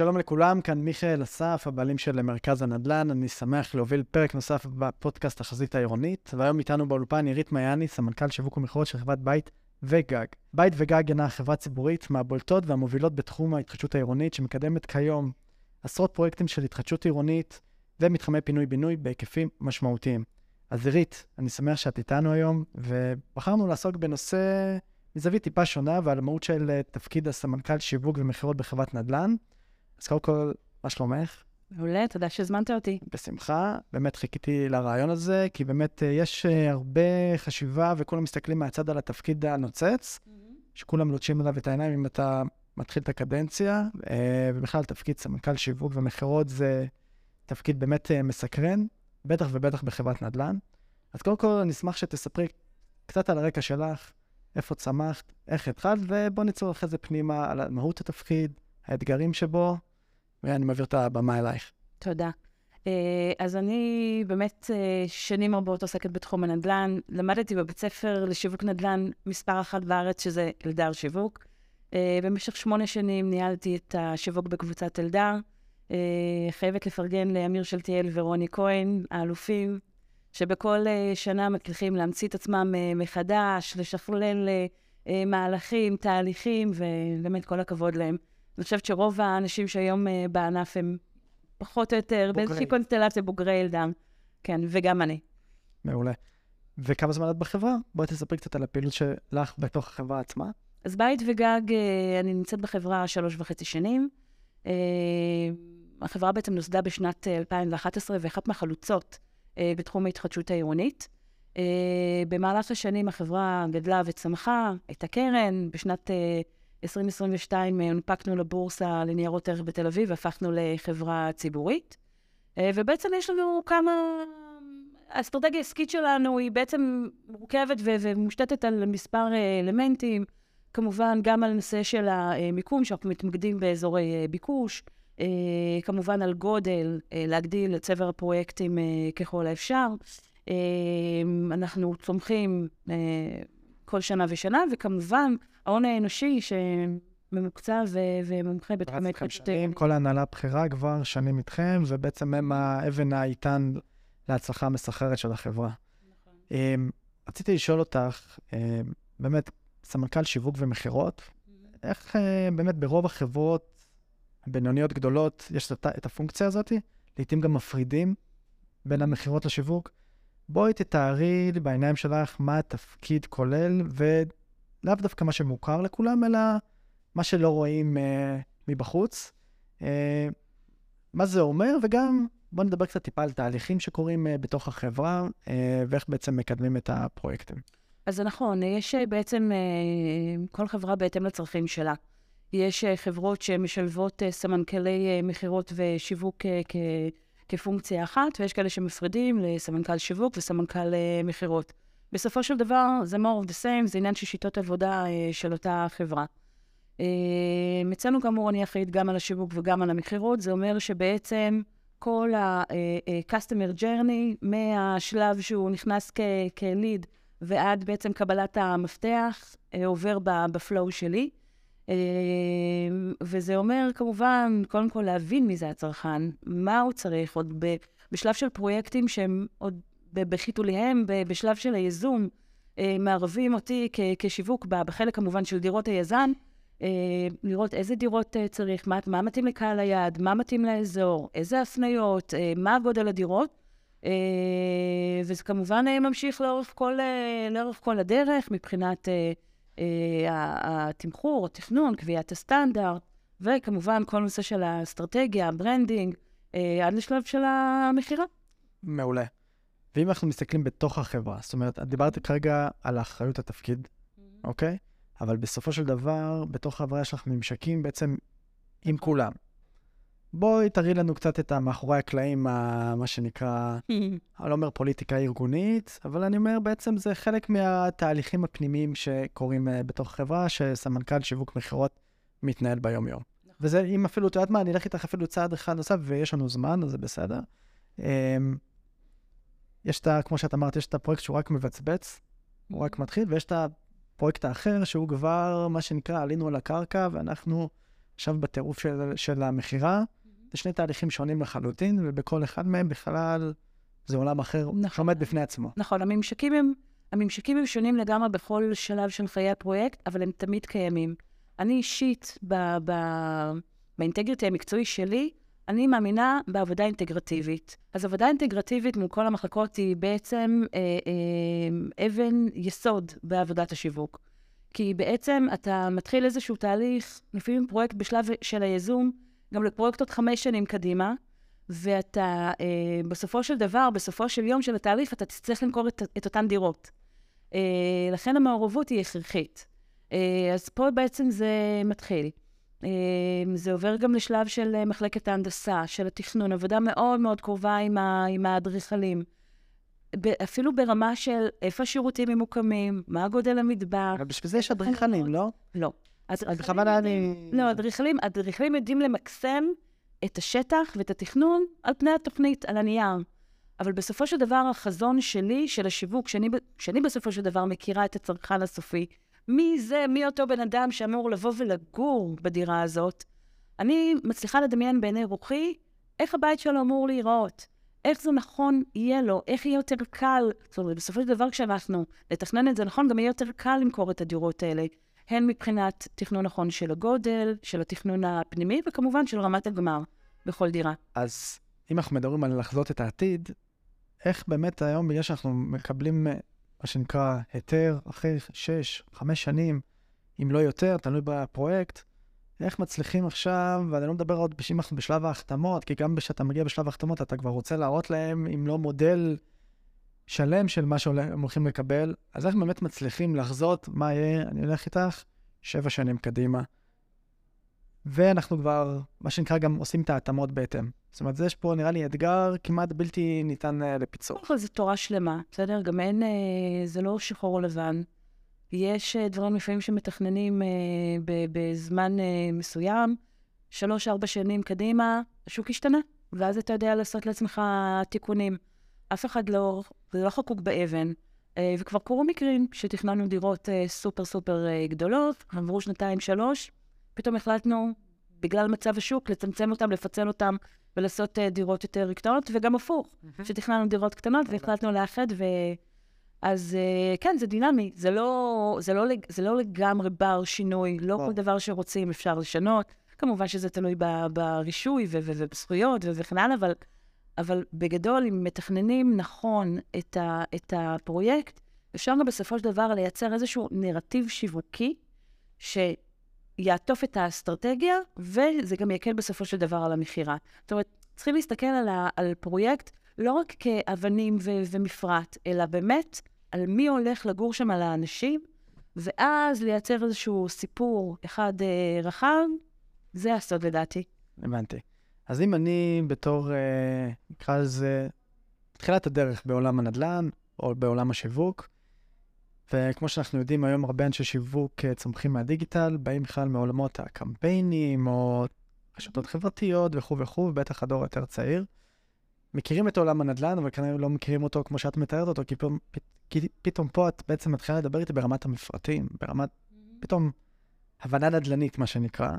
שלום לכולם, כאן מיכאל אסף, הבעלים של מרכז הנדל"ן. אני שמח להוביל פרק נוסף בפודקאסט החזית העירונית, והיום איתנו באולפן עירית מעייני, סמנכ"ל שיווק ומכירות של חברת בית וגג. בית וגג אינה חברה ציבורית מהבולטות והמובילות בתחום ההתחדשות העירונית, שמקדמת כיום עשרות פרויקטים של התחדשות עירונית ומתחמי פינוי-בינוי בהיקפים משמעותיים. אז עירית, אני שמח שאת איתנו היום, ובחרנו לעסוק בנושא מזווית טיפה שונה ועל המהות של תפקיד הסמנכ"ל שיווק ומכירות בחברת נדל"ן. אז קודם כל, מה שלומך? מעולה, תודה שהזמנת אותי. בשמחה. באמת חיכיתי לרעיון הזה, כי באמת יש הרבה חשיבה וכולם מסתכלים מהצד על התפקיד הנוצץ, mm-hmm. שכולם לוטשים עליו את העיניים אם אתה מתחיל את הקדנציה, ובכלל תפקיד סמנכ"ל שיווק ומכירות זה תפקיד באמת מסקרן, בטח ובטח בחברת נדל"ן. אז קודם כל, אני אשמח שתספרי קצת על הרקע שלך, איפה צמחת, איך התחלת, ובוא ניצור אחרי זה פנימה על מהות התפקיד, האתגרים שבו, ואני מעביר את הבמה אלייך. תודה. אז אני באמת שנים רבות עוסקת בתחום הנדל"ן. למדתי בבית ספר לשיווק נדל"ן מספר אחת בארץ, שזה אלדר שיווק. במשך שמונה שנים ניהלתי את השיווק בקבוצת אלדר. חייבת לפרגן לאמיר שלטיאל ורוני כהן, האלופים, שבכל שנה מצליחים להמציא את עצמם מחדש, לשכלל מהלכים, תהליכים, ובאמת כל הכבוד להם. אני חושבת שרוב האנשים שהיום uh, בענף הם פחות או יותר באיזושהי קונסטלציה בוגרי ילדם. כן, וגם אני. מעולה. וכמה זמן את בחברה? בואי תספרי קצת על הפעילות שלך בתוך החברה עצמה. אז בית וגג, uh, אני נמצאת בחברה שלוש וחצי שנים. Uh, החברה בעצם נוסדה בשנת 2011, ואחת מהחלוצות בתחום ההתחדשות העירונית. במהלך השנים החברה גדלה וצמחה, הייתה קרן, בשנת... Uh, 2022 הונפקנו לבורסה לניירות ערך בתל אביב, והפכנו לחברה ציבורית. ובעצם יש לנו כמה... האסטרטגיה העסקית שלנו היא בעצם מורכבת ו- ומושתתת על מספר אלמנטים, כמובן גם על נושא של המיקום, שאנחנו מתמקדים באזורי ביקוש, כמובן על גודל, להגדיל את צבר הפרויקטים ככל האפשר. אנחנו צומחים כל שנה ושנה, וכמובן, ההון האנושי שממוקצע ו- ומומחה בתחומי התחדשות. כל ההנהלה הבכירה כבר שנים איתכם, ובעצם הם האבן האיתן להצלחה המסחררת של החברה. נכון. אמ, רציתי לשאול אותך, אמ, באמת, סמנכ"ל שיווק ומכירות, mm-hmm. איך אה, באמת ברוב החברות בינוניות גדולות יש את הפונקציה הזאת? לעתים גם מפרידים בין המכירות לשיווק. בואי תתארי לי בעיניים שלך מה התפקיד כולל, ולאו דווקא מה שמוכר לכולם, אלא מה שלא רואים uh, מבחוץ. Uh, מה זה אומר, וגם בואו נדבר קצת טיפה על תהליכים שקורים uh, בתוך החברה, uh, ואיך בעצם מקדמים את הפרויקטים. אז זה נכון, יש בעצם uh, כל חברה בהתאם לצרכים שלה. יש uh, חברות שמשלבות uh, סמנכ"לי uh, מכירות ושיווק uh, כ... כפונקציה אחת, ויש כאלה שמפרידים לסמנכ"ל שיווק וסמנכ"ל uh, מכירות. בסופו של דבר, זה more of the same, זה עניין של שיטות עבודה uh, של אותה חברה. Uh, אצלנו כאמור, אני אחראית גם על השיווק וגם על המכירות, זה אומר שבעצם כל ה-customer journey, מהשלב שהוא נכנס כ-lead ועד בעצם קבלת המפתח, עובר בפלואו שלי. אמ, וזה אומר, כמובן, קודם כל להבין מי זה הצרכן, מה הוא צריך, עוד בשלב של פרויקטים שהם עוד בחיתוליהם, בשלב של הייזום, אה, מערבים אותי כשיווק, בחלק כמובן של דירות היזם, אה, לראות איזה דירות אה, צריך, מה, מה מתאים לקהל היעד, מה מתאים לאזור, איזה הפניות, מה גודל הדירות. וזה כמובן ממשיך לאורך כל, לאורך כל הדרך מבחינת... אה, התמחור, התכנון, קביעת הסטנדרט, וכמובן כל נושא של האסטרטגיה, ה branding, אה, עד לשלב של המכירה. מעולה. ואם אנחנו מסתכלים בתוך החברה, זאת אומרת, את דיברת כרגע על אחריות התפקיד, mm-hmm. אוקיי? אבל בסופו של דבר, בתוך החברה יש לך ממשקים בעצם עם כולם. בואי תראי לנו קצת את המאחורי הקלעים, מה שנקרא, אני לא אומר פוליטיקה ארגונית, אבל אני אומר בעצם זה חלק מהתהליכים הפנימיים שקורים אה, בתוך החברה, שסמנכ"ל שיווק מכירות מתנהל ביום-יום. נכון. וזה, אם אפילו, את יודעת מה, אני אלך איתך אפילו צעד אחד נוסף, ויש לנו זמן, אז זה בסדר. אמ, יש את ה... כמו שאת אמרת, יש את הפרויקט שהוא רק מבצבץ, הוא רק מתחיל, ויש את הפרויקט האחר, שהוא כבר, מה שנקרא, עלינו על הקרקע, ואנחנו... עכשיו בטירוף של, של המכירה, זה שני תהליכים שונים לחלוטין, ובכל אחד מהם בכלל זה עולם אחר נכון. שעומד בפני עצמו. נכון, הממשקים הם, הממשקים הם שונים לגמרי בכל שלב של חיי הפרויקט, אבל הם תמיד קיימים. אני אישית, ב, ב, באינטגריטי המקצועי שלי, אני מאמינה בעבודה אינטגרטיבית. אז עבודה אינטגרטיבית מול כל המחלקות היא בעצם אה, אה, אבן יסוד בעבודת השיווק. כי בעצם אתה מתחיל איזשהו תהליך, לפעמים פרויקט בשלב של היזום, גם לפרויקט עוד חמש שנים קדימה, ואתה אה, בסופו של דבר, בסופו של יום של התהליך, אתה תצטרך למכור את, את אותן דירות. אה, לכן המעורבות היא הכרחית. אה, אז פה בעצם זה מתחיל. אה, זה עובר גם לשלב של אה, מחלקת ההנדסה, של התכנון, עבודה מאוד מאוד קרובה עם, ה, עם האדריכלים. אפילו ברמה של איפה השירותים ממוקמים, מה גודל המטבח. אבל בשביל זה יש אדריכלים, לא? לא. בכוונה אני... לא, אדריכלים, אדריכלים יודעים למקסם את השטח ואת התכנון על פני התוכנית, על הנייר. אבל בסופו של דבר, החזון שלי, של השיווק, שאני, שאני בסופו של דבר מכירה את הצרכן הסופי, מי זה, מי אותו בן אדם שאמור לבוא ולגור בדירה הזאת, אני מצליחה לדמיין בעיני רוחי איך הבית שלו אמור להיראות, איך זה נכון יהיה לו, איך יהיה יותר קל. זאת אומרת, בסופו של דבר, כשאנחנו נתכנן את זה נכון, גם יהיה יותר קל למכור את הדירות האלה. הן מבחינת תכנון נכון של הגודל, של התכנון הפנימי, וכמובן של רמת הגמר בכל דירה. אז אם אנחנו מדברים על לחזות את העתיד, איך באמת היום, בגלל שאנחנו מקבלים אה, מה שנקרא היתר אחרי שש, חמש שנים, אם לא יותר, תלוי בפרויקט, איך מצליחים עכשיו, ואני לא מדבר עוד אם אנחנו בשלב ההחתמות, כי גם כשאתה מגיע בשלב ההחתמות, אתה כבר רוצה להראות להם, אם לא מודל שלם של מה שהם הולכים לקבל, אז איך באמת מצליחים לחזות מה יהיה, אני הולך איתך, שבע שנים קדימה. ואנחנו כבר, מה שנקרא, גם עושים את ההתאמות בהתאם. זאת אומרת, יש פה, נראה לי, אתגר כמעט בלתי ניתן uh, לפיצוח. קודם כל זו תורה שלמה, בסדר? גם אין, אה, זה לא שחור או לבן. יש אה, דברים לפעמים שמתכננים אה, בזמן אה, מסוים, שלוש-ארבע שנים קדימה, השוק השתנה, ואז אתה יודע לעשות לעצמך תיקונים. אף אחד לא, זה לא חקוק באבן. אה, וכבר קרו מקרים שתכננו דירות אה, סופר סופר אה, גדולות, עברו שנתיים-שלוש, פתאום החלטנו, בגלל מצב השוק, לצמצם אותם, לפצל אותם ולעשות דירות יותר קטנות, וגם הפוך, שתכננו דירות קטנות והחלטנו לאחד, ו... אז כן, זה דינמי, זה לא, זה לא, זה לא לגמרי בר שינוי, לא. כל דבר שרוצים אפשר לשנות. כמובן שזה תלוי ברישוי ובזכויות וכן הלאה, אבל, אבל בגדול, אם מתכננים נכון את, ה- את הפרויקט, אפשר גם בסופו של דבר לייצר איזשהו נרטיב שיווקי, שיעטוף את האסטרטגיה, וזה גם יקל בסופו של דבר על המכירה. זאת אומרת, צריכים להסתכל על, ה- על פרויקט לא רק כאבנים ו- ומפרט, אלא באמת על מי הולך לגור שם, על האנשים, ואז לייצר איזשהו סיפור אחד אה, רחב, זה הסוד לדעתי. הבנתי. אז אם אני בתור, אה, נקרא לזה, תחילת הדרך בעולם הנדל"ן, או בעולם השיווק, וכמו שאנחנו יודעים, היום הרבה אנשי שיווק אה, צומחים מהדיגיטל, באים בכלל מעולמות הקמפיינים, או רשתות חברתיות וכו' וכו', ובטח הדור יותר צעיר. מכירים את עולם הנדל"ן, אבל כנראה לא מכירים אותו כמו שאת מתארת אותו, כי פתאום, פ- כי פתאום פה את בעצם מתחילה לדבר איתי ברמת המפרטים, ברמת, פתאום הבנה נדל"נית, מה שנקרא.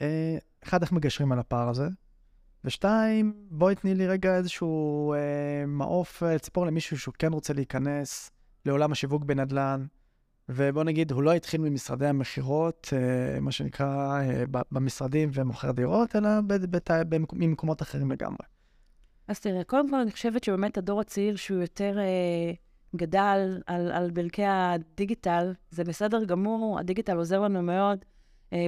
אה, אחד, איך מגשרים על הפער הזה? ושתיים, בואי תני לי רגע איזשהו אה, מעוף, אה, ציפור למישהו שהוא כן רוצה להיכנס לעולם השיווק בנדל"ן, ובוא נגיד, הוא לא התחיל ממשרדי המכירות, אה, מה שנקרא, אה, במשרדים ומוכר דירות, אלא בת- ממקומות אחרים לגמרי. אז תראה, קודם כל אני חושבת שבאמת הדור הצעיר שהוא יותר אה, גדל על, על ברכי הדיגיטל, זה בסדר גמור, הדיגיטל עוזר לנו מאוד,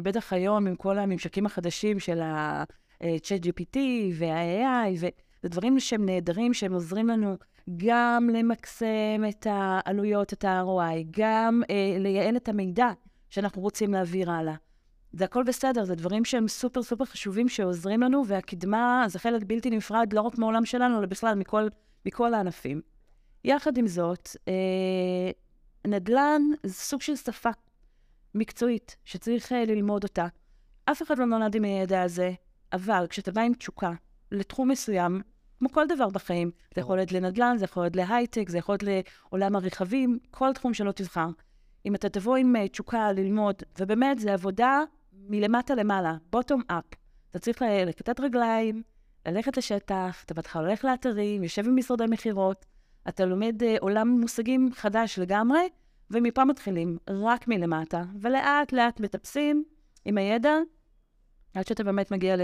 בטח היום עם כל הממשקים החדשים של ה-Chat GPT וה-AI, וזה דברים שהם נהדרים, שהם עוזרים לנו גם למקסם את העלויות, את ה-ROI, גם אה, לייעל את המידע שאנחנו רוצים להעביר הלאה. זה הכל בסדר, זה דברים שהם סופר סופר חשובים שעוזרים לנו, והקדמה זה חלק בלתי נפרד לא רק מעולם שלנו, אלא בכלל מכל, מכל הענפים. יחד עם זאת, אה, נדל"ן זה סוג של שפה מקצועית שצריך אה, ללמוד אותה. אף אחד לא נולד עם הידע הזה, אבל כשאתה בא עם תשוקה לתחום מסוים, כמו כל דבר בחיים, זה יכול להיות לנדל"ן, זה יכול להיות להייטק, זה יכול להיות לעולם הרכבים, כל תחום שלא תבחר. אם אתה תבוא עם אה, תשוקה ללמוד, ובאמת, זו עבודה מלמטה למעלה, bottom up. אתה צריך לקטט רגליים, ללכת לשטח, אתה בהתחלה הולך לאתרים, יושב עם משרדי מכירות, אתה לומד עולם מושגים חדש לגמרי, ומפה מתחילים, רק מלמטה, ולאט לאט מטפסים עם הידע, עד שאתה באמת מגיע ל,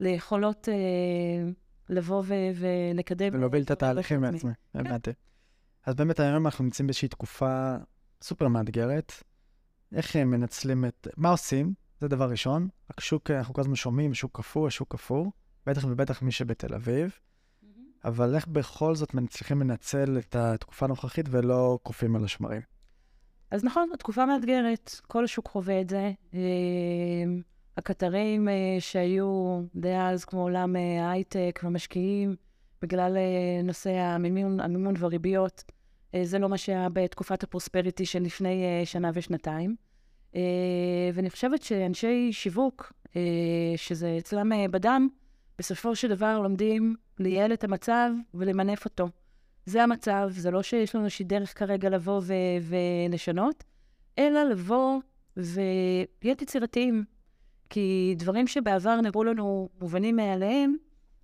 ליכולות uh, לבוא ו- ולקדם. ולהוביל את התהליכים מעצמי, כן. הבנתי. אז באמת היום אנחנו נמצאים באיזושהי תקופה סופר מאתגרת. איך הם מנצלים את... מה עושים? זה דבר ראשון. השוק, אנחנו כל הזמן שומעים, שוק קפוא, השוק קפוא, בטח ובטח מי שבתל אביב. אבל איך בכל זאת מצליחים לנצל את התקופה הנוכחית ולא קופאים על השמרים? אז נכון, התקופה מאתגרת, כל השוק חווה את זה. אה, הקטרים אה, שהיו די אז, כמו עולם אה, ההייטק והמשקיעים, בגלל נושא המימון, המימון והריביות, זה לא מה שהיה בתקופת הפרוספריטי של לפני שנה ושנתיים. ואני חושבת שאנשי שיווק, שזה אצלם בדם, בסופו של דבר לומדים לייעל את המצב ולמנף אותו. זה המצב, זה לא שיש לנו איזושהי דרך כרגע לבוא ו- ולשנות, אלא לבוא ולהיות יצירתיים. כי דברים שבעבר נראו לנו מובנים מאליהם,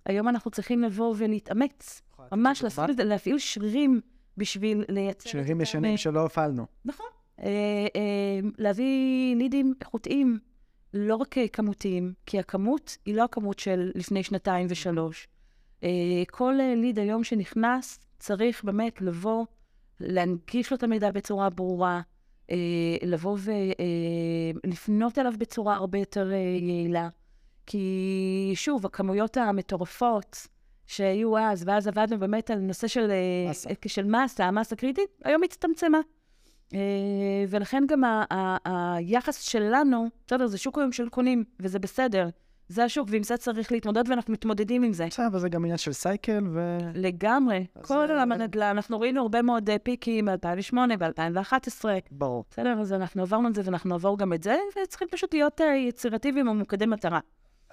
היום אנחנו צריכים לבוא ולהתאמץ. ממש להפעיל, להפעיל שרירים בשביל לייצר... שרירים ישנים שלא הפעלנו. נכון. אה, אה, להביא לידים איכותיים, לא רק כמותיים, כי הכמות היא לא הכמות של לפני שנתיים ושלוש. אה, כל ליד היום שנכנס, צריך באמת לבוא, להנגיש לו את המידע בצורה ברורה, אה, לבוא ולפנות אה, אליו בצורה הרבה יותר אה, יעילה. כי שוב, הכמויות המטורפות שהיו אז, ואז עבדנו באמת על נושא של מסה, של מסה המסה קריטית, היום הצטמצמה. ולכן גם היחס שלנו, בסדר, זה שוק היום של קונים, וזה בסדר. זה השוק, ועם זה צריך להתמודד, ואנחנו מתמודדים עם זה. בסדר, אבל זה גם עניין של סייקל ו... לגמרי. כל עולם הנדל"ן, אנחנו ראינו הרבה מאוד אה, פיקים ב-2008, ב-2011. ברור. בסדר, אז אנחנו עברנו את זה, ואנחנו נעבור גם את זה, וצריכים פשוט להיות uh, יצירטיביים וממוקדי מטרה.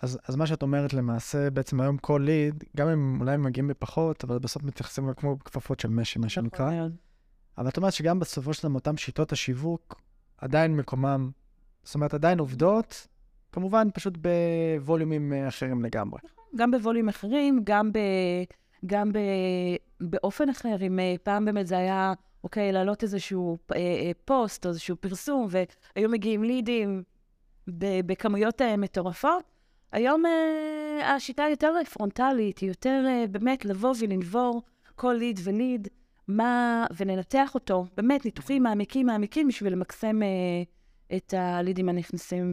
אז, אז מה שאת אומרת למעשה, בעצם היום כל ליד, גם אם אולי הם מגיעים בפחות, אבל בסוף מתייחסים כמו כפפות של משי, מה שנקרא. נכון אבל את אומרת שגם בסופו של דבר, אותן שיטות השיווק, עדיין מקומם, זאת אומרת, עדיין עובדות, כמובן, פשוט בווליומים אה, אחרים לגמרי. גם בווליומים אחרים, גם, ב, גם ב, באופן אחר. אם אה, פעם באמת זה היה, אוקיי, להעלות איזשהו אה, פוסט או איזשהו פרסום, והיו מגיעים לידים בכמויות מטורפות, היום השיטה יותר פרונטלית, היא יותר באמת לבוא ולנבור כל ליד וליד, מה, ולנתח אותו, באמת, ניתוחים מעמיקים מעמיקים בשביל למקסם... אה, את הלידים הנכנסים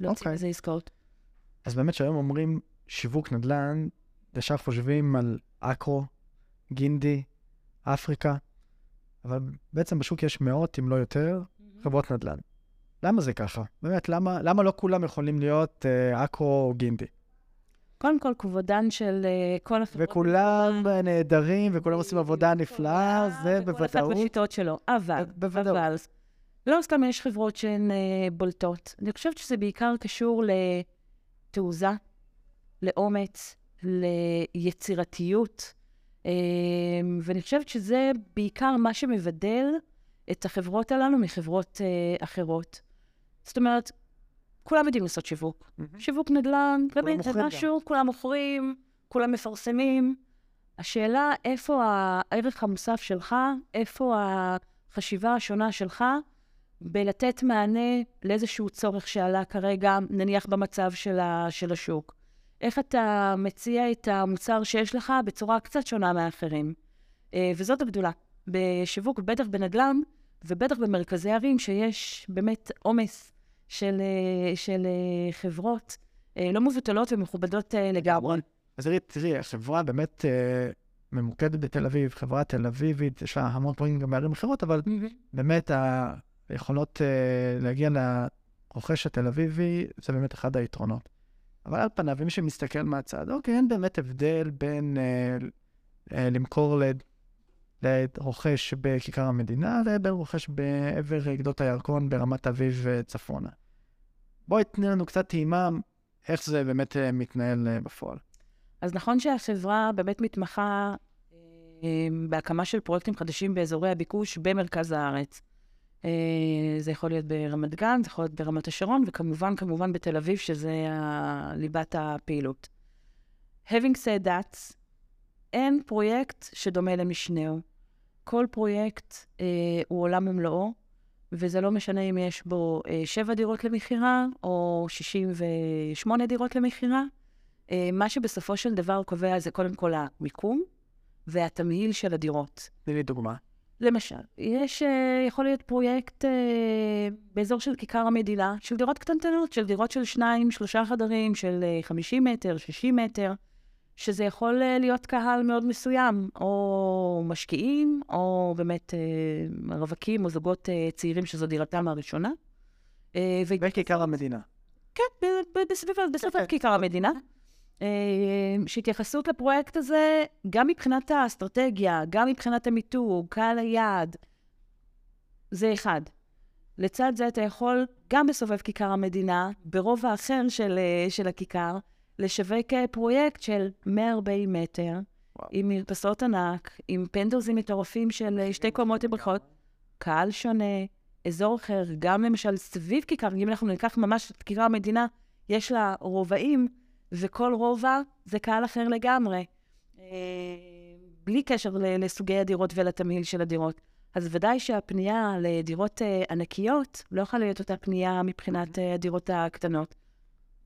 ולהוציא מזה עסקאות. אז באמת שהיום אומרים שיווק נדל"ן, ישר חושבים על אקרו, גינדי, אפריקה, אבל בעצם בשוק יש מאות, אם לא יותר, mm-hmm. חברות נדל"ן. למה זה ככה? באמת, למה, למה לא כולם יכולים להיות אה, אקרו או גינדי? קודם כל, כבודן של uh, כל החברות. וכולם נהדרים, וכולם עושים עבודה נפלאה, זה בוודאות. וכל אחד בשיטות שלו. אבל, בוודאות. אבל, לא סתם יש חברות שהן uh, בולטות. אני חושבת שזה בעיקר קשור לתעוזה, לאומץ, ליצירתיות, uh, ואני חושבת שזה בעיקר מה שמבדל את החברות הללו מחברות uh, אחרות. זאת אומרת, כולם יודעים לעשות שיווק. Mm-hmm. שיווק נדל"ן, באמת, זה משהו, גם. כולם מוכרים, כולם מפרסמים. השאלה, איפה הערך המוסף שלך, איפה החשיבה השונה שלך, בלתת מענה לאיזשהו צורך שעלה כרגע, נניח במצב של, ה, של השוק. איך אתה מציע את המוצר שיש לך בצורה קצת שונה מאחרים. אה, וזאת הגדולה. בשיווק, בטח בנדל"ן, ובטח במרכזי ערים, שיש באמת עומס של, אה, של אה, חברות לא מבוטלות ומכובדות לגמרי. אז תראי, תראי, החברה באמת ממוקדת בתל אביב, חברה תל אביבית, יש לה המון דברים גם בערים אחרות, אבל באמת ויכולות uh, להגיע לרוכש התל אביבי, זה באמת אחד היתרונות. אבל על פניו, אם מישהו מסתכל מהצד, אוקיי, אין באמת הבדל בין uh, uh, למכור לד... לרוכש בכיכר המדינה לבין רוכש בעבר גדות הירקון ברמת אביב צפונה. בואי תני לנו קצת טעימה איך זה באמת מתנהל בפועל. אז נכון שהחברה באמת מתמחה בהקמה של פרויקטים חדשים באזורי הביקוש במרכז הארץ. אה, זה יכול להיות ברמת גן, זה יכול להיות ברמת השרון, וכמובן, כמובן בתל אביב, שזה ליבת הפעילות. Having said that, אין פרויקט שדומה למשנהו. כל פרויקט אה, הוא עולם ומלואו, וזה לא משנה אם יש בו אה, שבע דירות למכירה או 68 דירות למכירה. אה, מה שבסופו של דבר קובע זה קודם כל המיקום והתמהיל של הדירות. תני לי דוגמה. למשל, יש, אה, יכול להיות פרויקט אה, באזור של כיכר המדינה, של דירות קטנטנות, של דירות של שניים, שלושה חדרים, של 50 אה, מטר, 60 מטר, שזה יכול להיות קהל מאוד מסוים, או משקיעים, או באמת רווקים או זוגות צעירים שזו דירתם הראשונה. וכיכר המדינה. כן, בסביבת כן. כיכר המדינה. אה, שהתייחסות לפרויקט הזה, גם מבחינת האסטרטגיה, גם מבחינת המיתוג, קהל היעד, זה אחד. לצד זה אתה יכול, גם בסובב כיכר המדינה, ברובע אחר של, אה, של הכיכר, לשווק אה, פרויקט של 140 מטר, וואו. עם מרפסות ענק, עם פנדוזים מטורפים של שתי קומות ובריכות, קהל שונה, אזור אחר, גם למשל סביב כיכר, אם אנחנו ניקח ממש את כיכר המדינה, יש לה רובעים וכל רובע זה קהל אחר לגמרי, אה, בלי קשר לסוגי הדירות ולתמהיל של הדירות. אז ודאי שהפנייה לדירות אה, ענקיות לא יכולה להיות אותה פנייה מבחינת אה, הדירות הקטנות.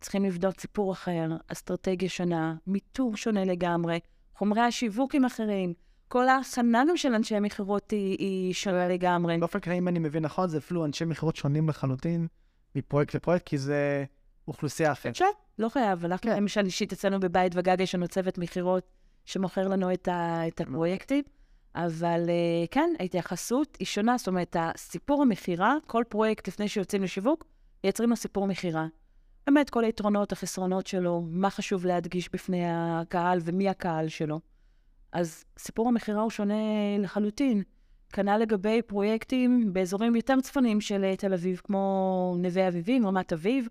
צריכים לבדוק סיפור אחר, אסטרטגיה שונה, מיתוג שונה לגמרי, חומרי השיווק הם אחרים. כל ההכנה גם של אנשי מכירות היא, היא שונה לגמרי. באופן כללי, אם אני מבין נכון, זה אפילו אנשי מכירות שונים לחלוטין מפרויקט לפרויקט, כי זה אוכלוסייה אחרת. כן, לא חייב. אנחנו, כן. למשל, אישית אצלנו בבית וגג יש לנו צוות מכירות שמוכר לנו את, ה, את הפרויקטים, אבל uh, כן, ההתייחסות היא שונה. זאת אומרת, הסיפור המכירה, כל פרויקט לפני שיוצאים לשיווק, מייצרים לו סיפור מכירה. באמת, כל היתרונות, החסרונות שלו, מה חשוב להדגיש בפני הקהל ומי הקהל שלו. אז סיפור המכירה הוא שונה לחלוטין. כנ"ל לגבי פרויקטים באזורים יותר צפוניים של תל אביב, כמו נווה אביבים, רמת אביב.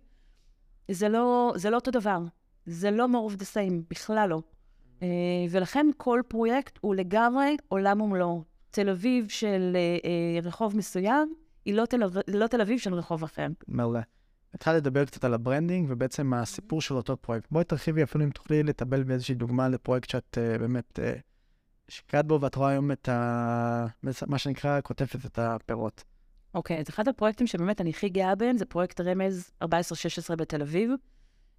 זה לא, זה לא אותו דבר. זה לא more of the same, בכלל לא. אה, ולכן כל פרויקט הוא לגמרי עולם ומלואו. תל אביב של אה, רחוב מסוים, היא לא תל, לא תל אביב של רחוב אחר. מעולה. התחלת לדבר קצת על ה branding ובעצם הסיפור של אותו פרויקט. בואי תרחיבי אפילו אם תוכלי לתבל באיזושהי דוגמה לפרויקט שאת באמת אה, השקעת בו ואת רואה היום את ה... מה שנקרא, כותפת את הפירות. אוקיי, אז אחד הפרויקטים שבאמת אני הכי גאה בהם זה פרויקט רמז 14-16 בתל אביב.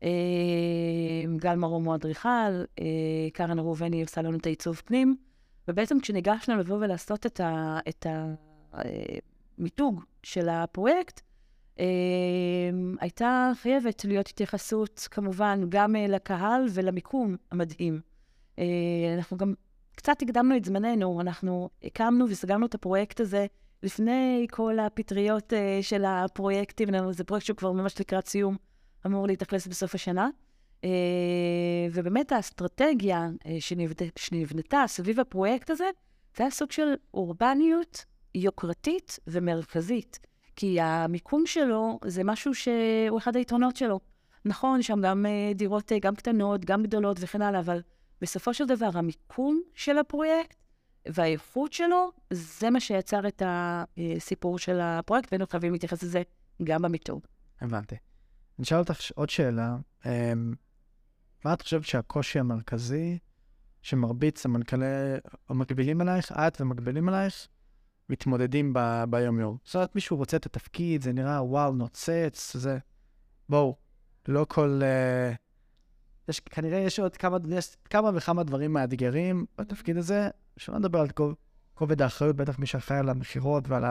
אה, גל מרום הוא אדריכל, אה, קרן ראובני עושה לנו את העיצוב פנים, ובעצם כשניגשנו לבוא ולעשות את, ה, את אה, של הפרויקט, הייתה חייבת להיות התייחסות כמובן גם לקהל ולמיקום המדהים. אנחנו גם קצת הקדמנו את זמננו, אנחנו הקמנו וסגרנו את הפרויקט הזה לפני כל הפטריות uh, של הפרויקטים, זה פרויקט שהוא כבר ממש לקראת סיום, אמור להתאכלס בסוף השנה. Uh, ובאמת האסטרטגיה uh, שנבד... שנבנתה סביב הפרויקט הזה, זה היה סוג של אורבניות יוקרתית ומרכזית. כי המיקום שלו זה משהו שהוא אחד היתרונות שלו. נכון, שם גם uh, דירות uh, גם קטנות, גם גדולות וכן הלאה, אבל בסופו של דבר המיקום של הפרויקט והאיכות שלו, זה מה שיצר את הסיפור של הפרויקט, והיינו חייבים להתייחס לזה גם במיתוג. הבנתי. אני אשאל אותך עוד שאלה. אמ, מה את חושבת שהקושי המרכזי שמרבית סמנכ"לי, או מקבילים אלייך, את ומקבילים אלייך, מתמודדים ב- ביום-יום? זאת אומרת, מישהו רוצה את התפקיד, זה נראה וואו, נוצץ, זה... בואו, לא כל... Uh, יש, כנראה יש עוד כמה, יש כמה וכמה דברים מאתגרים בתפקיד הזה, שלא נדבר על כובד האחריות, בטח מי שאחראי על המכירות ועל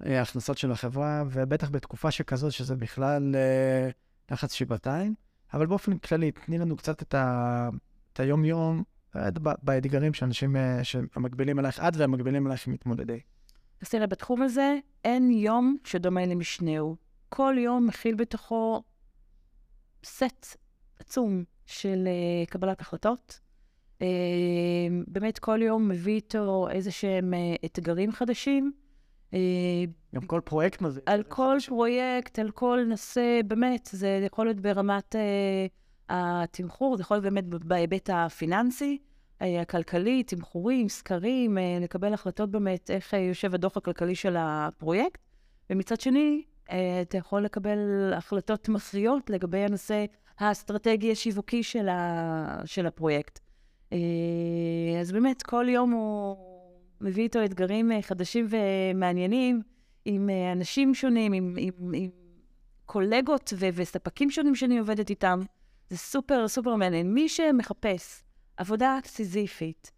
ההכנסות של החברה, ובטח בתקופה שכזאת, שזה בכלל אה, לחץ שבעתיים. אבל באופן כללי, תני לנו קצת את, ה, את היום-יום, באתגרים שאנשים, אה, שמקבילים אלייך, את והמקבילים אלייך מתמודדי. אז תראה, בתחום הזה אין יום שדומה למשנהו. כל יום מכיל בתוכו סט עצום של uh, קבלת החלטות, אמ, באמת כל יום מביא איתו איזה שהם אה, אתגרים חדשים. אה, גם כל פרויקט מזה. על כל פרויקט, על כל נושא, באמת, זה יכול להיות ברמת uh, התמחור, זה יכול להיות באמת בהיבט הפיננסי. אה, הכלכלי, תמחורים, סקרים, אה, לקבל החלטות באמת איך אה, יושב הדוח הכלכלי של הפרויקט, ומצד שני, אה, אתה יכול לקבל החלטות מכריעות לגבי הנושא האסטרטגי השיווקי של, ה, של הפרויקט. אה, אז באמת, כל יום הוא מביא איתו אתגרים אה, חדשים ומעניינים, עם אה, אנשים שונים, עם, עם, עם קולגות ו- וספקים שונים שאני עובדת איתם. זה סופר סופר מעניין. מי שמחפש עבודה סיזיפית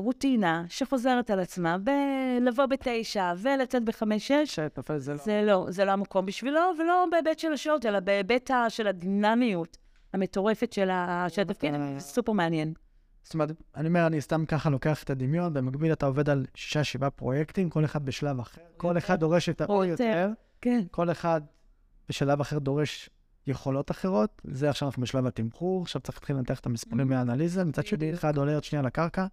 ורוטינה שחוזרת על עצמה, בלבוא בתשע ולצאת בחמש-שש, שתופל זה לא... זה לא, זה לא המקום בשבילו, ולא בהיבט של השעות, אלא בהיבט של הדינמיות המטורפת של של התפקיד, סופר מעניין. זאת אומרת, אני אומר, אני סתם ככה לוקח את הדמיון, במקביל אתה עובד על שישה, שבעה פרויקטים, כל אחד בשלב אחר. כל אחד דורש את או ה... יותר. כן. כל אחד בשלב אחר דורש יכולות אחרות. זה עכשיו אנחנו בשלב התמחור, עכשיו צריך להתחיל לנתח את המספרים מהאנליזה. מצד שני. אחד עולה עוד שנייה לקרקע,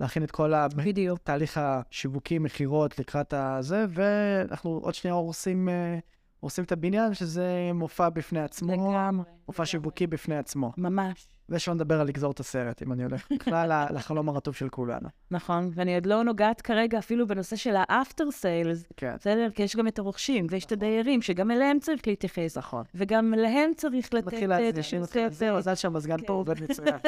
להכין את כל בדיוק. התהליך השיווקי, מכירות לקראת הזה, ואנחנו עוד שנייה הורסים, אה, הורסים את הבניין, שזה מופע בפני עצמו, לגמרי. מופע שיווקי בפני עצמו. ממש. ושלא נדבר על לגזור את הסרט, אם אני הולך בכלל לחלום הרטוב של כולנו. נכון, ואני עוד לא נוגעת כרגע אפילו בנושא של האפטר סיילס, כן, בסדר? כי יש גם את הרוכשים, ויש את הדיירים, שגם אליהם צריך להתייחס, נכון. וגם להם צריך לתת... מתחיל איזשהו מתחיל סרט. מזל שהמזגן פה עובד מצוין.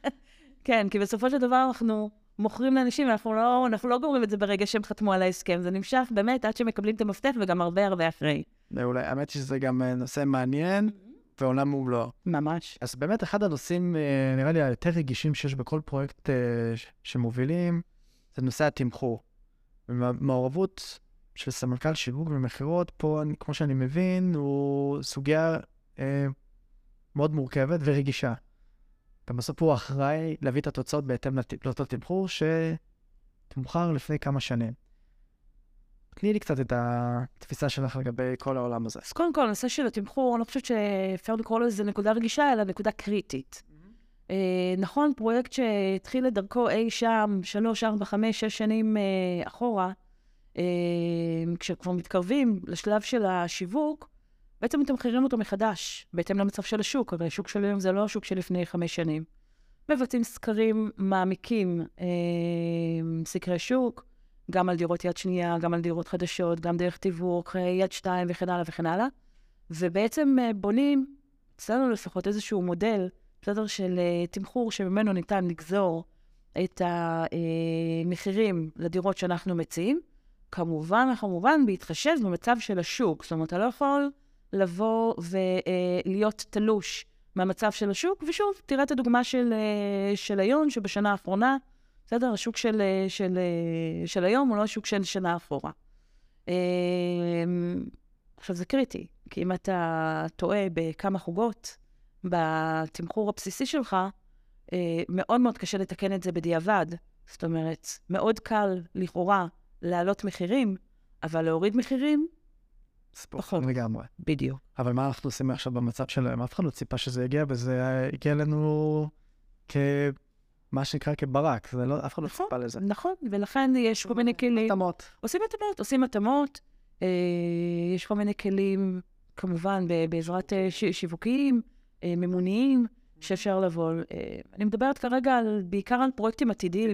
כן, כי בסופו של דבר אנחנו מוכרים לאנשים, אנחנו לא, אנחנו לא גומרים את זה ברגע שהם חתמו על ההסכם, זה נמשך באמת עד שמקבלים את המפתח וגם הרבה הרבה אחרי. מעולה. האמת שזה גם אה, נושא מעניין, ועולם ומלואו. ממש. אז באמת אחד הנושאים, אה, נראה לי, היותר רגישים שיש בכל פרויקט אה, שמובילים, זה נושא התמחור. ומעורבות של סמנכ"ל שיווק ומכירות, פה, אני- כמו שאני מבין, הוא סוגיה אה, מאוד מורכבת ורגישה. גם בסוף הוא אחראי להביא את התוצאות בהתאם לת- לאותו תמחור שתומחר לפני כמה שנים. תני לי קצת את התפיסה שלך לגבי כל העולם הזה. אז קודם כל, הנושא של התמחור, אני לא חושבת שאפשר לקרוא לזה נקודה רגישה, אלא נקודה קריטית. אה, נכון, פרויקט שהתחיל את דרכו אי שם, שלוש, ארבע, חמש, שש שנים אה, אחורה, אה, כשכבר מתקרבים לשלב של השיווק, בעצם מתמחרים אותו מחדש, בהתאם למצב של השוק. הרי השוק של היום זה לא השוק של לפני חמש שנים. מבצעים סקרים מעמיקים, אה, סקרי שוק, גם על דירות יד שנייה, גם על דירות חדשות, גם דרך תיווך, אה, יד שתיים וכן הלאה וכן הלאה. ובעצם אה, בונים, אצלנו לפחות, איזשהו מודל, בסדר, של אה, תמחור שממנו ניתן לגזור את המחירים לדירות שאנחנו מציעים. כמובן, כמובן, בהתחשב במצב של השוק. זאת אומרת, אתה לא יכול לבוא ולהיות תלוש מהמצב של השוק. ושוב, תראה את הדוגמה של, אה, של היום, שבשנה האחרונה, בסדר, השוק של, אה, של, אה, של היום הוא לא השוק של שנה אחורה. אה, עכשיו, זה קריטי, כי אם אתה טועה בכמה חוגות בתמחור הבסיסי שלך, מאוד מאוד קשה לתקן את זה בדיעבד. זאת אומרת, מאוד קל לכאורה להעלות מחירים, אבל להוריד מחירים, ספורט. לגמרי. בדיוק. אבל מה אנחנו עושים עכשיו במצב שלהם? אף אחד לא ציפה שזה יגיע, וזה הגיע לנו כמה שנקרא כברק. זה לא, אף אחד לא נכון. ציפה לזה. נכון, ולכן יש כל מיני כלים. התאמות. עושים התאמות, עושים התאמות. אה, יש כל מיני כלים, כמובן, בעזרת אה, ש- שיווקיים, אה, ממוניים, שאפשר לבוא. אה, אני מדברת כרגע על, בעיקר על פרויקטים עתידיים,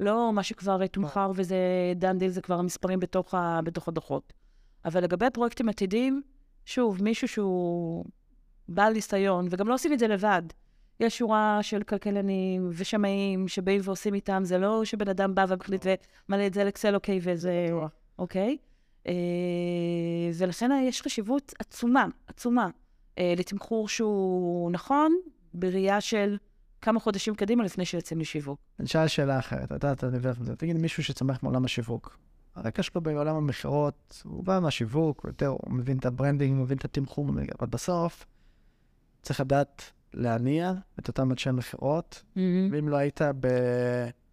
לא מה שכבר אה, תומחר וזה דן דיל, זה כבר המספרים בתוך, ה, בתוך הדוחות. אבל לגבי פרויקטים עתידיים, שוב, מישהו שהוא בעל ניסיון, וגם לא עושים את זה לבד. יש שורה של כלכלנים ושמאים שבאים ועושים איתם, זה לא שבן אדם בא ומחליט ומלא את זה על אקסל, אוקיי, וזה... אוקיי? אה, ולכן יש חשיבות עצומה, עצומה, אה, לתמחור שהוא נכון, בראייה של כמה חודשים קדימה לפני שיוצאים לשיווק. אני אשאל שאלה אחרת, אתה, אתה נביא את זה. תגיד, מישהו שצומח מעולם השיווק, הרקע שלו בעולם המכירות, הוא בא מהשיווק, הוא יותר, הוא מבין את ה branding, הוא מבין את התמחור, אבל בסוף צריך לדעת להניע את אותם אנשי מכירות, ואם לא היית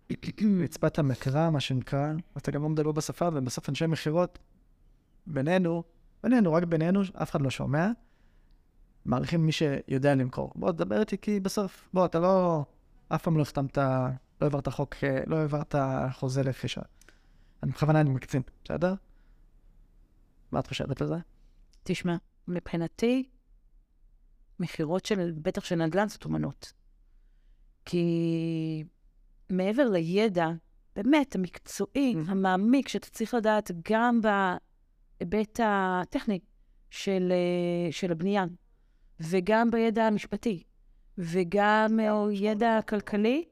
ברצפת המקרא, מה שנקרא, אז אתה גם לא מדבר בשפה, ובסוף אנשי מכירות, בינינו, בינינו, רק בינינו, אף אחד לא שומע, מעריכים מי שיודע למכור. בוא, תדבר איתי, כי בסוף, בוא, אתה לא, אף פעם לא החתמת, לא העברת חוק, לא העברת חוזה רכישה. אני בכוונה אני מקצין, בסדר? מה את חושבת על זה? תשמע, מבחינתי, מכירות של, בטח של נדל"ן זאת אומנות. כי מעבר לידע, באמת, המקצועי, Mhm. המעמיק, שאתה צריך לדעת גם בהיבט הטכני של, אה, של הבנייה, וגם בידע המשפטי, וגם אה, ידע כלכלי,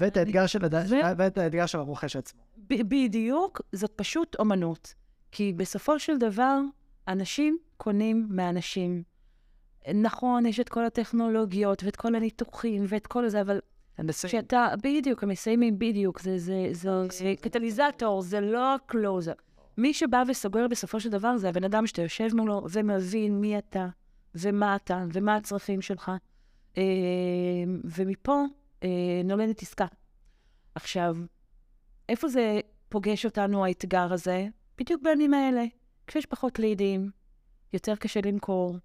ואת האתגר של הד- ו- ואת האתגר של הרוכש עצמו. ב- בדיוק, זאת פשוט אומנות. כי בסופו של דבר, אנשים קונים מאנשים. נכון, יש את כל הטכנולוגיות, ואת כל הניתוחים, ואת כל זה, אבל הנדסאים. כשאתה, בדיוק, המסיימים, בדיוק, זה, זה, זה, זה קטליזטור, זה לא הקלוזר. מי שבא וסוגר בסופו של דבר זה הבן אדם שאתה יושב מולו ומבין מי אתה, ומה אתה, ומה הצרכים שלך. אה, ומפה נולדת עסקה. עכשיו, איפה זה פוגש אותנו, האתגר הזה? בדיוק בימים האלה. כשיש פחות לידים, יותר קשה למכור,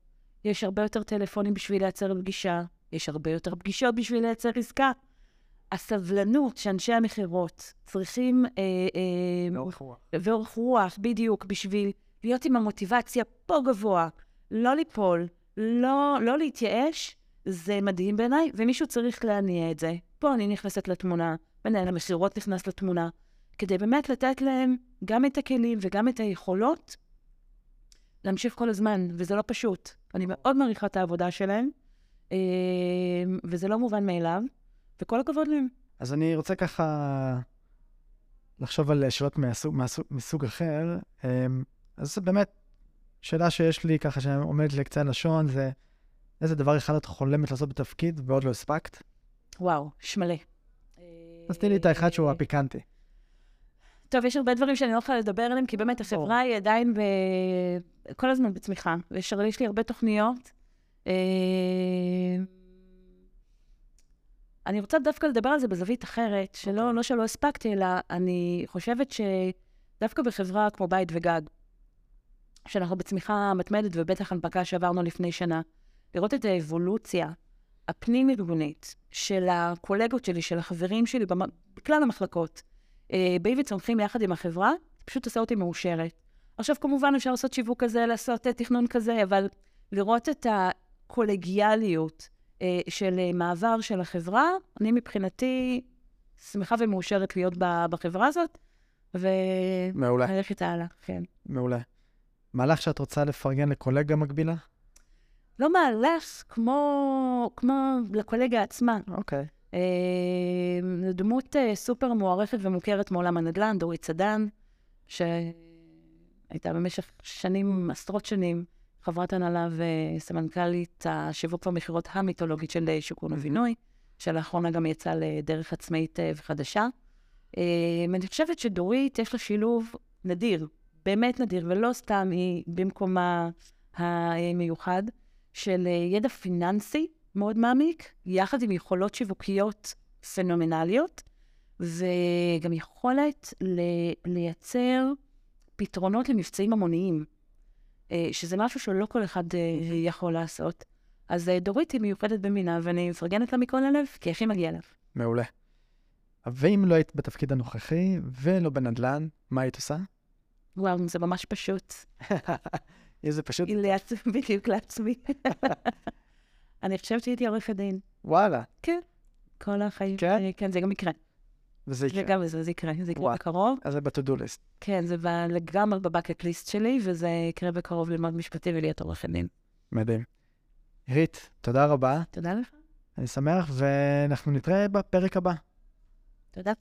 יש הרבה יותר טלפונים בשביל לייצר פגישה, יש הרבה יותר פגישות בשביל לייצר עסקה. הסבלנות שאנשי המכירות צריכים, אה, אה, לאורך רוח. ואורך רוח, בדיוק, בשביל להיות עם המוטיבציה פה גבוה, לא ליפול, לא, לא להתייאש, זה מדהים בעיניי, ומישהו צריך להניע את זה. פה אני נכנסת לתמונה, מנהל המכירות נכנס לתמונה, כדי באמת לתת להם גם את הכלים וגם את היכולות להמשיך כל הזמן, וזה לא פשוט. אני מאוד מעריכה את העבודה שלהם, אה, וזה לא מובן מאליו, וכל הכבוד להם. אז אני רוצה ככה לחשוב על שאלות מהסוג, מהסוג, מסוג אחר. אמ, אז באמת שאלה שיש לי ככה שעומדת לי קצה הלשון, זה איזה דבר אחד את חולמת לעשות בתפקיד ועוד לא הספקת? וואו, שמלא. אז תני לי את האחד שהוא הפיקנטי. טוב, יש הרבה דברים שאני לא יכולה לדבר עליהם, כי באמת. החברה היא עדיין ב... כל הזמן בצמיחה, ויש יש לי הרבה תוכניות. אה, אני רוצה דווקא לדבר על זה בזווית אחרת, שלא אוקיי. לא שלא הספקתי, אלא אני חושבת שדווקא בחברה כמו בית וגג, שאנחנו בצמיחה מתמדת, ובטח הנפקה שעברנו לפני שנה, לראות את האבולוציה הפנים-ארגונית של הקולגות שלי, של החברים שלי, בכלל המחלקות, אה, באים וצומחים יחד עם החברה, זה פשוט עושה אותי מאושרת. עכשיו, כמובן, אפשר לעשות שיווק כזה, לעשות אה, תכנון כזה, אבל לראות את הקולגיאליות אה, של מעבר של החברה, אני מבחינתי שמחה ומאושרת להיות בחברה הזאת, מעולה, וללכת הלאה, כן. מעולה. מהלך שאת רוצה לפרגן לקולגה מקבילה? לא מהלך כמו, כמו לקולגה עצמה. אוקיי. אה, זו דמות אה, סופר מוערכת ומוכרת מעולם הנדל"ן, דורית צדן, שהייתה במשך שנים, עשרות שנים, חברת הנהלה וסמנכ"לית השיווק והמכירות המיתולוגית של אה, שיכון ובינוי, שלאחרונה גם יצאה לדרך עצמאית אה, וחדשה. אה, אני חושבת שדורית, יש לה שילוב נדיר, באמת נדיר, ולא סתם היא במקומה המיוחד, של אה, ידע פיננסי מאוד מעמיק, יחד עם יכולות שיווקיות פנומנליות, וגם יכולת לייצר פתרונות למבצעים המוניים, אה, שזה משהו שלא כל אחד אה, יכול לעשות. אז דורית היא מיוחדת במינה, ואני מפרגנת לה מכל הלב, כי הכי מגיע לה. מעולה. ואם לא היית בתפקיד הנוכחי ולא בנדל"ן, מה היית עושה? וואו, זה ממש פשוט. איזה פשוט, לעצמי, בדיוק לעצמי. אני חושבת שהייתי עורכת דין. וואלה, כל החיים. כן? אה, כן, זה גם יקרה. וזה זה יקרה. גם זה, זה יקרה, זה יקרה. בקרוב. אז זה ב-to-do list. כן, זה ב- לגמרי בבקט ליסט שלי, וזה יקרה בקרוב ללמוד משפטי ולהיות עורכת דין. מדהים. עירית, תודה רבה, תודה לך. אני שמח, ואנחנו נתראה בפרק הבא. תודה.